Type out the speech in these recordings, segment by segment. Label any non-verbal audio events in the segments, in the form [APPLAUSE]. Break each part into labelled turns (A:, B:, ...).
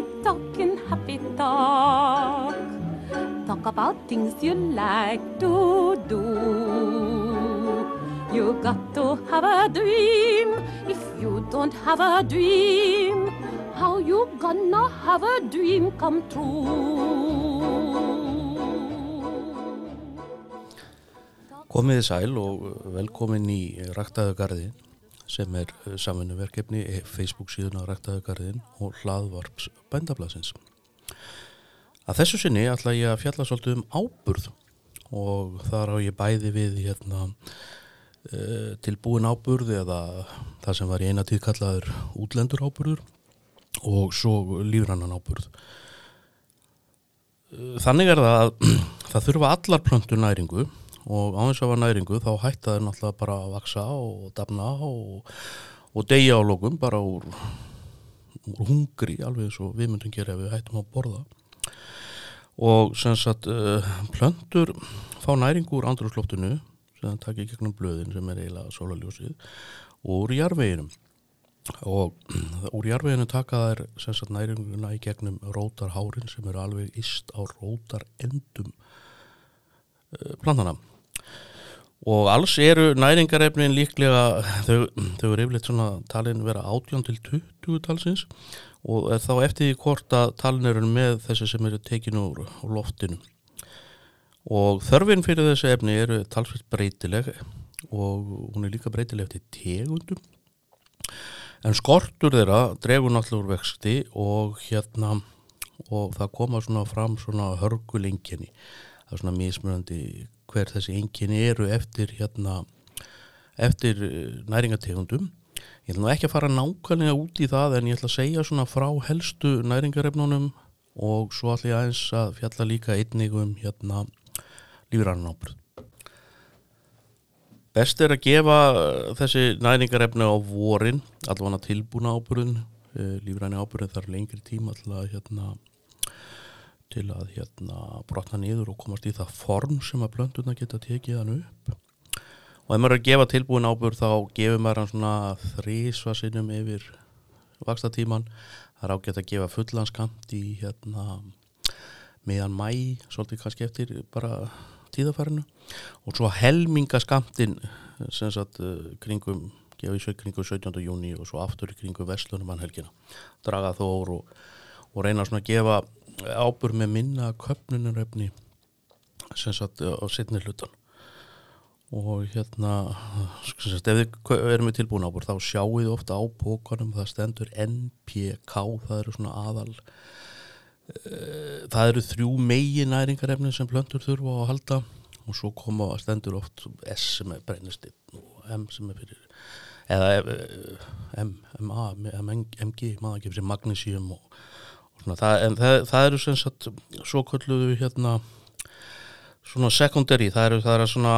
A: happy talking, happy talk. Talk about things you like to do. You got to have a dream. If you don't have a dream, how you gonna have a dream come true?
B: Komiði sæl og velkomin í Ræktaðu garðin sem er samfunnuverkefni Facebook síðan á Ræktaðu garðin og hlaðvarps bændablasins. Að þessu sinni ætla ég að fjalla svolítið um áburð og þar á ég bæði við hérna, uh, tilbúin áburð eða það sem var í eina tíð kallaður útlendur áburður og svo lífrannan áburð. Þannig er það að [CLEARS THROAT] það þurfa allar plöntur næringu og á þess að var næringu þá hætta þeir náttúrulega bara að vaksa og dafna og, og deyja á lókum bara úr, úr hungri alveg eins og við myndum gera ef við hættum að borða. Og sem sagt uh, plöntur fá næringu úr andrúrslóftinu sem það takir gegnum blöðin sem er eiginlega sólaljósið úr jarveginum og [CLEARS THROAT] úr jarveginu taka þær sem sagt næringuna í gegnum rótarhárin sem eru alveg íst á rótarendum plantana og alls eru næringarefnin líklega þau, þau eru yfirleitt svona talin vera 18 til 20 talsins. Og þá eftir því hvort að talin eru með þessi sem eru tekinu úr, úr loftinu. Og þörfin fyrir þessi efni eru talsvilt breytileg og hún er líka breytileg eftir tegundum. En skortur þeirra dregur náttúrulega úr vexti og hérna og það koma svona fram svona hörgulengjani það er svona mismunandi hver þessi enginni eru eftir hérna eftir næringategundum ég ætla nú ekki að fara nákvæmlega út í það en ég ætla að segja svona frá helstu næringarefnunum og svo ætla ég aðeins að fjalla líka einnig um hérna lífrannan ábyrð best er að gefa þessi næringarefni á vorin allavega tilbúna ábyrðun lífranni ábyrðun þarf lengri tíma að hérna til að hérna brotna niður og komast í það form sem að blönduna geta tekið hann upp. Og ef maður er að gefa tilbúin ábyrð þá gefur maður hann svona þrísva sinnum yfir vakstatíman það er ágætt að gefa fullanskamt í hérna meðan mæ, svolítið kannski eftir bara tíðafærinu og svo helmingaskamtin sem sagt kringum gefa í kringum 17. júni og svo aftur kringum verslunum hann helgina. Draga þó og, og reyna svona að gefa ábur með minna köpnunaröfni sem satt á setni hlutan og hérna sagt, ef þið erum við tilbúin ábur þá sjáu þið ofta á pókanum það stendur NPK það eru svona aðal uh, það eru þrjú megi næringarefni sem plöntur þurfa að halda. Og svo koma stendur oft S sem er brennistinn og M sem er fyrir eða M, MA, MG maður ekki fyrir magnísíum og það, en það, það eru sem sagt svo kalluðu hérna svona secondary, það eru, það eru svona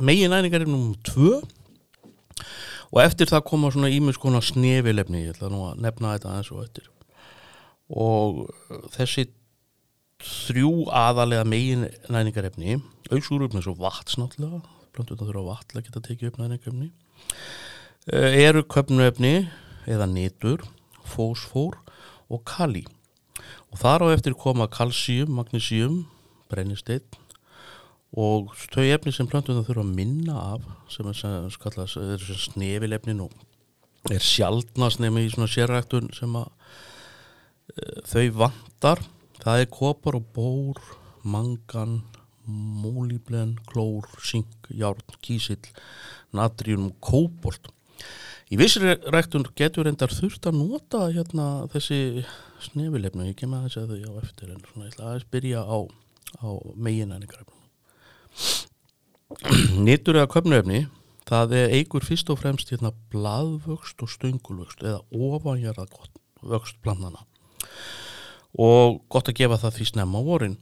B: megin næringar er númum tvö. Og eftir það koma svona ímins konar snefilefni, ég ætla nú að nefna þetta aðeins og eftir. Og þessi þrjú aðalega megin næringarefni auðsúrufni svo vats náttúrulega blönduð það þurfa vatla geta tekið upp næringarefni eru köpnuefni eða nitur, fósfór og kali og þar á eftir koma kalsíum, magnísíum brennisteinn og þau efni sem plöntunum þurfa að minna af sem er, skallast, snefilefnin og er sjaldnast nefnir í svona sérræktun sem að e, þau vantar. Það er kopar og bór mangan, mólíblen klór, sink, járn, kísill natrium, kóbolt Í vissri ræktun getur reyndar þurft að nota hérna þessi snefilefnu, ég kem að þess að þau á eftir en svona ég ætla að byrja á, á meginæningarefnum. [CLEARS THROAT] Nýttur eða köpnuefni, það eigur fyrst og fremst hérna bladvöxt og stöngulvöxt eða ofanjarða vöxt plannana og gott að gefa það því snemma á vorin.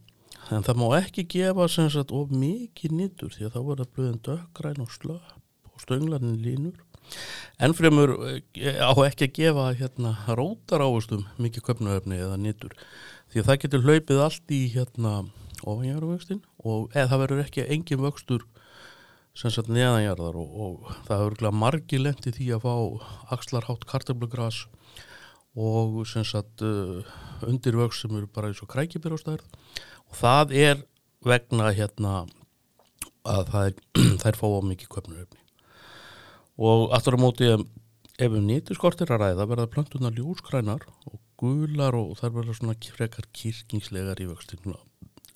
B: En það má ekki gefa sem sagt of mikið nýttur því að þá verður blöðin döggræn og slöpp og stönglarinn línur Ennfremur á ekki að gefa hérna rótar ávustum mikið köpnuöfni eða nýttur því að það getur hlaupið allt í hérna ofanjáruvöxtin og eða það verður ekki engin vöxtur sem sagt neðanjarðar og, og það örgulega margi lendi því að fá axlarhátt kartablugras og sem sagt uh, undirvöks sem eru bara eins og krækibyrjastærð og það er vegna hérna að það er, [CLEARS THROAT] þær fá á mikið köpnuröfni og aftur á móti ef um nýttiskortir að ræða verða plöntunar ljóskrænar og gular og þær verða svona frekar kirkingslegar í vöxtinu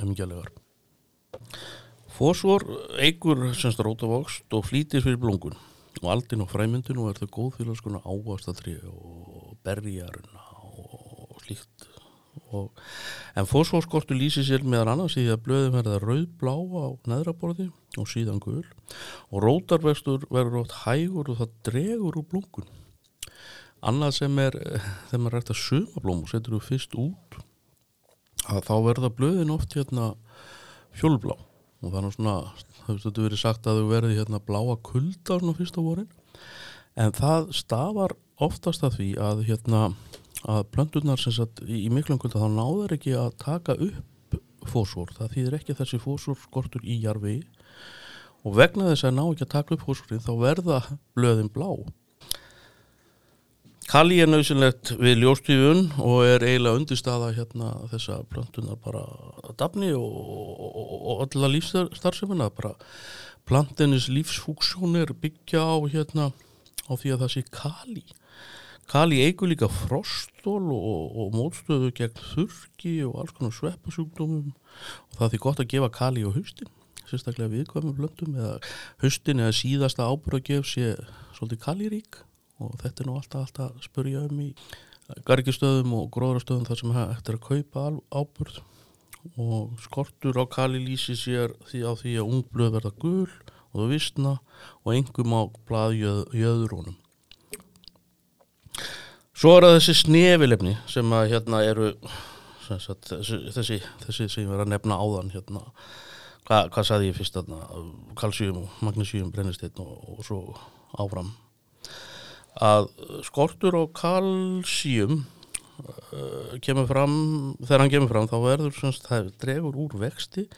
B: emingjarlegar Fósfor eigur semst rótavókst og flýtis fyrir blungun og aldin og fræmyndin og er þau góð fyrir skona ávastatri og berjaruna og slíkt og, en fósforskortu lýsi sér meðan annars í að blöðum verða rauðblá á neðraborði og síðan gul. Og rótarvextur verður ótt hægur og það dregur úr blungun. Annað sem er þegar maður rægt að suma blóm og setur þú fyrst út að þá verða blöðin oft hérna fjólblá. Og það er nú svona, það hefur verið sagt að þau verði hérna bláa kulda svona fyrsta vorin. En það stafar oftast að því að hérna að plöndunar sem sagt í miklum kulda þá náður ekki að taka upp fósfor, það þýðir ekki þessi fósfor skortur í jarfi og vegna þess að ná ekki að taka upp fósforin þá verða blöðin blá. Kali er nöðsynlegt við ljóstífun og er eiginlega undirstaða hérna þessa plantunar bara að dafni og, og, og alla lífstarfsemina bara plantinis lífsfúksjónir byggja á hérna á því að það sé kali kali eigur líka frostól og, og mótstöðu gegn þurki og alls konar sveppasjúkdómum. Og það er gott að gefa kali á haustin sérstaklega viðkvæmum blöndum eða haustin eða síðasta ábúragef sé svolítið kalirík. Og þetta er nú alltaf, alltaf spurja um í gargistöðum og gróðrastöðum þar sem hægt er að kaupa áburð. Og skortur á kali lýsi sér því á því að ungblöð verða gul og það vissna og engum á blaðjöðurónum Svo er það þessi snefilefni sem að hérna eru sagt, þessi, þessi, þessi sem ég var að nefna áðan hérna Hva, hvað saði ég fyrst þarna? Kalsjum og magnísjum brennisteinn og, og svo áfram. Að skortur og kalsjum uh, kemur fram þegar hann kemur fram þá verður semst, það drefur úr vexti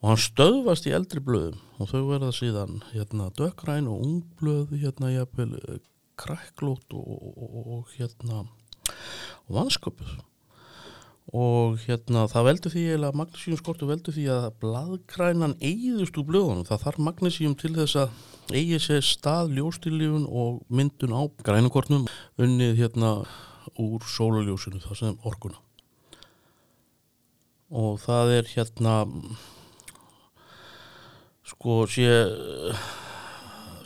B: og hann stöðvast í eldri blöðum. Og þau verða síðan hérna dökgræn og ungblöð hérna jafnvel kræklót og, og, og hérna og vansköpuð og hérna það veldur því eða magnísíum skortu veldur því að bladgrænan eigðust úr blöðunum. Það þarf magnísíum til þess að eigi sér stað ljóstilífun og myndun á grænukornum unnið hérna úr sólaljósinu það sem orkuna. Og það er hérna sko sé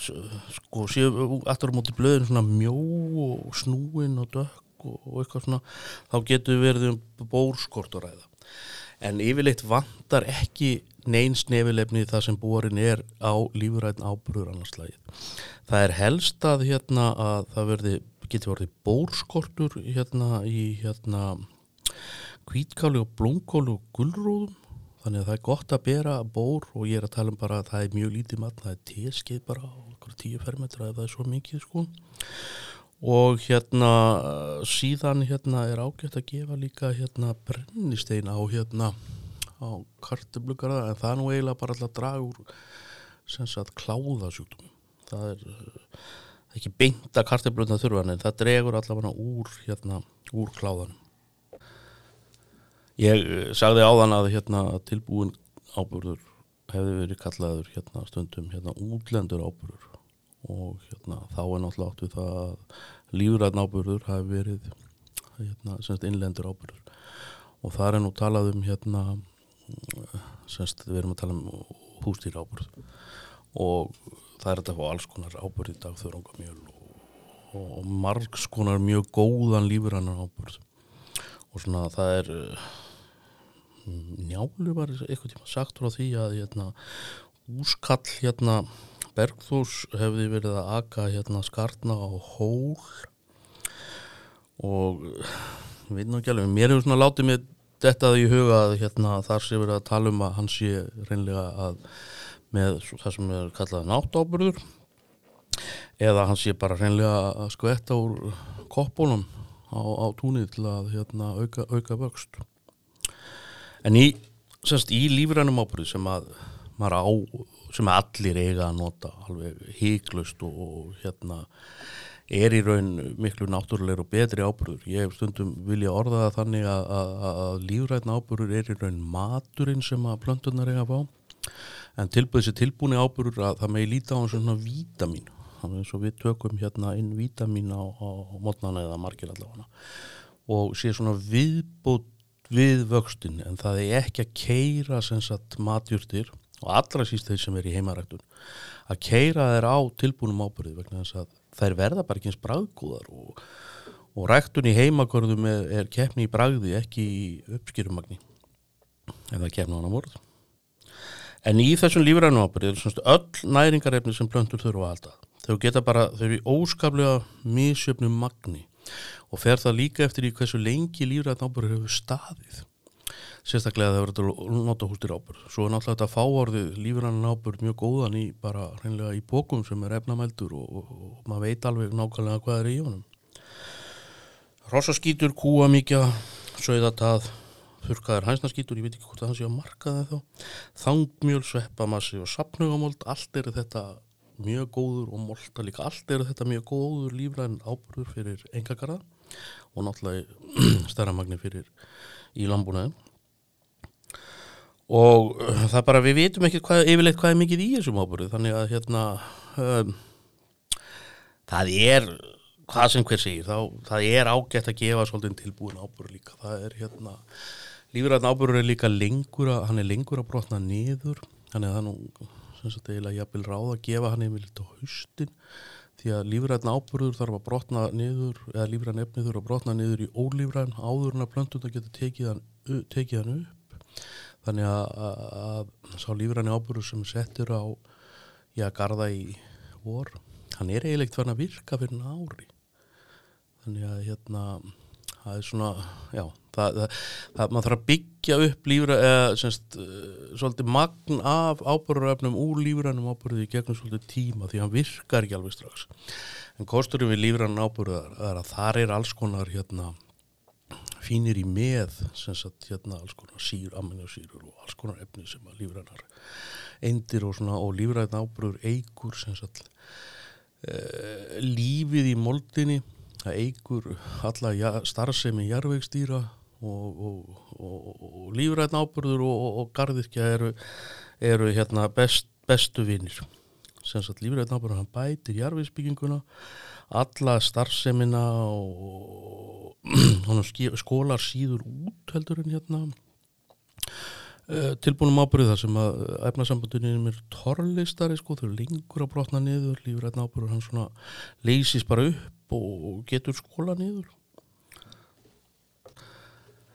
B: sko sé aftur á móti blöðin svona mjó og snúin og dökk og, og eitthvað svona þá getur verið um bórskort að ræða en yfirleitt vantar ekki neins nefilefni það sem borin er á lífuræðin ábúrur annarslægið. Það er helst að hérna að það verði, getur verið bórskortur hérna í hérna kvítkáli og blómkóli og gullróðum þannig að það er gott að bera bór og ég er að tala um bara að það er mjög lítið matn, það er teskið bara á tíu fermetra er svo mikið sko. Og hérna síðan hérna er ágætt að gefa líka hérna brennistein á hérna á karteblugarða en það er nú eiginlega bara alltaf drag úr sem sagt kláðasjúkdum það er það ekki beinta kartebluna þurfan en það dregur allavega úr hérna úr kláðanum. Ég eh, sagði áðan að hérna tilbúin ábúrður hefði verið kallaður hérna stundum hérna útlendur ábúrður og hérna, þá er náttúrulega átt við það að lífræðn ábyrður hafi verið hérna, semst, innlendur ábyrður og það er nú talað um hérna semst, við erum að tala um hústýra ábyrð og það er þetta á alls konar ábyrð í dag þurrangamjöl og, og margs konar mjög góðan lífræðan ábyrð og svona það er njálu var eitthvað tíma sagt frá því að hérna úskall hérna Bergþús hefði verið að aka hérna skartna á hól. Og við nú ekki alveg, mér hefur svona látið mig þetta í huga að hérna þar sé verið að tala um að hann sé reynlega að með það sem er kallað náttáburður eða hann sé bara reynlega að skvetta úr koppunum á, á túnið til að hérna auka, auka vöxt. En í, í lífrænum áburði sem að maður á sem allir eiga að nota alveg híklust og, og hérna er í raun miklu náttúrulegur og betri ábyrður. Ég hef stundum vilja orða það þannig að, að, að lífrætna ábyrður er í raun maturinn sem að plöntunar eiga að fá. En tilbúið sér tilbúni ábyrður að það megi líta á svona vítamin þannig og við tökum hérna inn vítamin á, á mótnana eða margir allavega. Og sé svona viðbútt við vöxtin en það er ekki að keira sagt, matjúrtir og allra síst þeir sem er í heimaræktun að keira þeir á tilbúnum ábyrði vegna þess að þær verða bara ekki eins bræðgúðar og, og ræktun í heimakörðum er, er keppni í bræði ekki í uppskýrumagni en það keppna á hana morð en í þessum lífræðinu ábyrði er svona öll næringarefni sem plöntur þurfa alltaf þau geta bara, þau eru óskaplega misjöfnum magni og fer það líka eftir í hversu lengi lífræðin ábyrgur hefur staðið sérstaklega það verður að nota hústir ábyrg svo er náttúrulega þetta fáorðið lífræðin ábyrg mjög góðan í bara hreinlega í bókum sem er efnamældur og, og, og maður veit alveg nákvæmlega hvað er í honum. Rossaskítur, kúamíkja sögðatað, þurkaðar hænsnaskítur ég veit ekki hvort það sé að marka það þá þangmjöl, sveppamassi og sapnugamóld allt er þetta mjög góður og molta líka. Allt er þetta mjög góður lífræðin ábyrgur fyrir engagarða og náttúrulega [CLEARS THROAT] stærra magni fyrir í landbúnaðin og uh, það bara við vitum ekki hvað, yfirleitt hvað er mikið í þessum ábyrgu þannig að hérna um, það er hvað sem hver segir, þá, það er ágætt að gefa svolítið tilbúin ábyrgu líka. Það er hérna, lífræðin ábyrgu er líka lengur að, hann er lengur að brotna niður, þannig að það nú sem sagt eiginlega jafnvel ráð að gefa hann einmitt á haustin því að lífræðin ábúrður þarf að brotna niður eða lífræðin efnið þurfa að brotna niður í ólífræðin áður en að plöntuna getur tekið hann, tekið hann upp þannig að, að, sá lífræðin ábúrður sem settur á já, garda í vor hann er eiginlegt verið að virka fyrir ári. Þannig að hérna það er svona, já það, það, það maður þarf að byggja upp lífra, eða semst svolítið magn af ábúruröfnum úr lífrænum ábúruði gegnum svolítið tíma því hann virkar ekki alveg strax. En kosturum við lífrænum ábúruðar er að þar er alls konar hérna fínir í með semst hérna alls konar sír, aminosýrur og alls konar efni sem að lífrænar eindir og og lífræn ábúrur eigur semst uh, lífið í moldinni. Það eigur alla starfsemi jarveikstýra og, og, og, lífræðin ábyrður og gardirkja eru, eru hérna best, bestu vinnir sem sagt lífræðin ábyrður hann bætir jarveiksbygginguna alla starfsemina og [CLEARS THROAT] skólar síður út heldur en hérna. Uh, tilbúinum ábyrðu það sem að efnarsambandunum er torrlistari sko, þau er lengur að brotna niður lífræðin ábyrður hann svona leysist bara upp og getur skóla niður.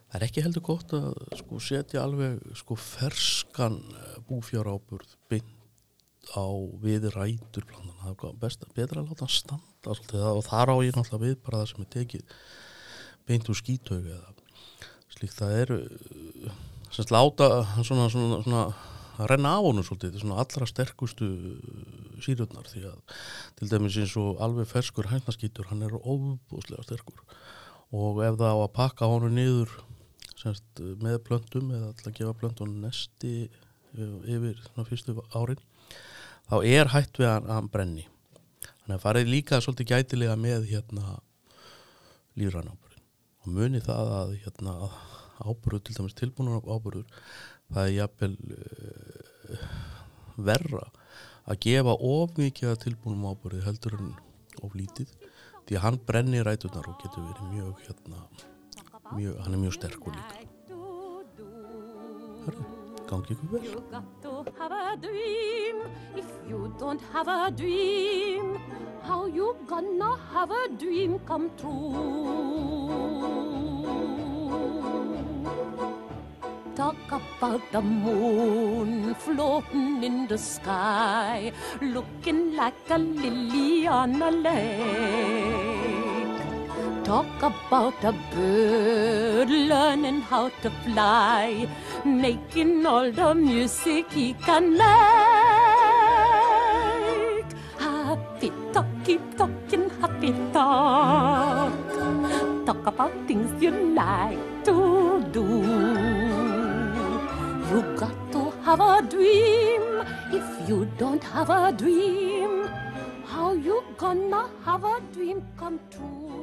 B: Það er ekki heldur gott að sko, setja alveg sko, ferskan eh, búfjáráburð beint á við rætur það er best, betra að láta hann standa svolítið, og þar á ég náttúrulega við bara það sem er tekið beint úr skítögu eða slíkt. Það er eh, semst láta svona, svona, svona að renna á honum svolítið, svona allra sterkustu sírurnar því að til dæmis eins og alveg ferskur hænnaskýtur hann er óbúslega sterkur. Og ef það á að pakka honum niður semst, með plöntum eða alltaf gefa plöntum nesti yfir fyrstu árin þá er hætt við að hann brenni. Þannig að farið líka svolítið gætilega með hérna lífrannáburinn og muni það að hérna áburður, til dæmis tilbúinur áburður það er jafnvel uh, verra að gefa of mikið að tilbúinum ábúrið heldur en of lítið því að hann brennir rætunar og getur verið mjög hérna mjög, hann er mjög sterkur líka. Hörru, ykkur vel You got to have a dream. If you don't have a dream How you gonna have a dream come true? Talk about the moon floating in the sky, looking like a lily on a lake. Talk about a bird learning how to fly, making all the music he can make. Happy talk, keep talking happy talk. Talk about things you like to do. You got to have a dream
A: if you don't have a dream? How you gonna have a dream come true?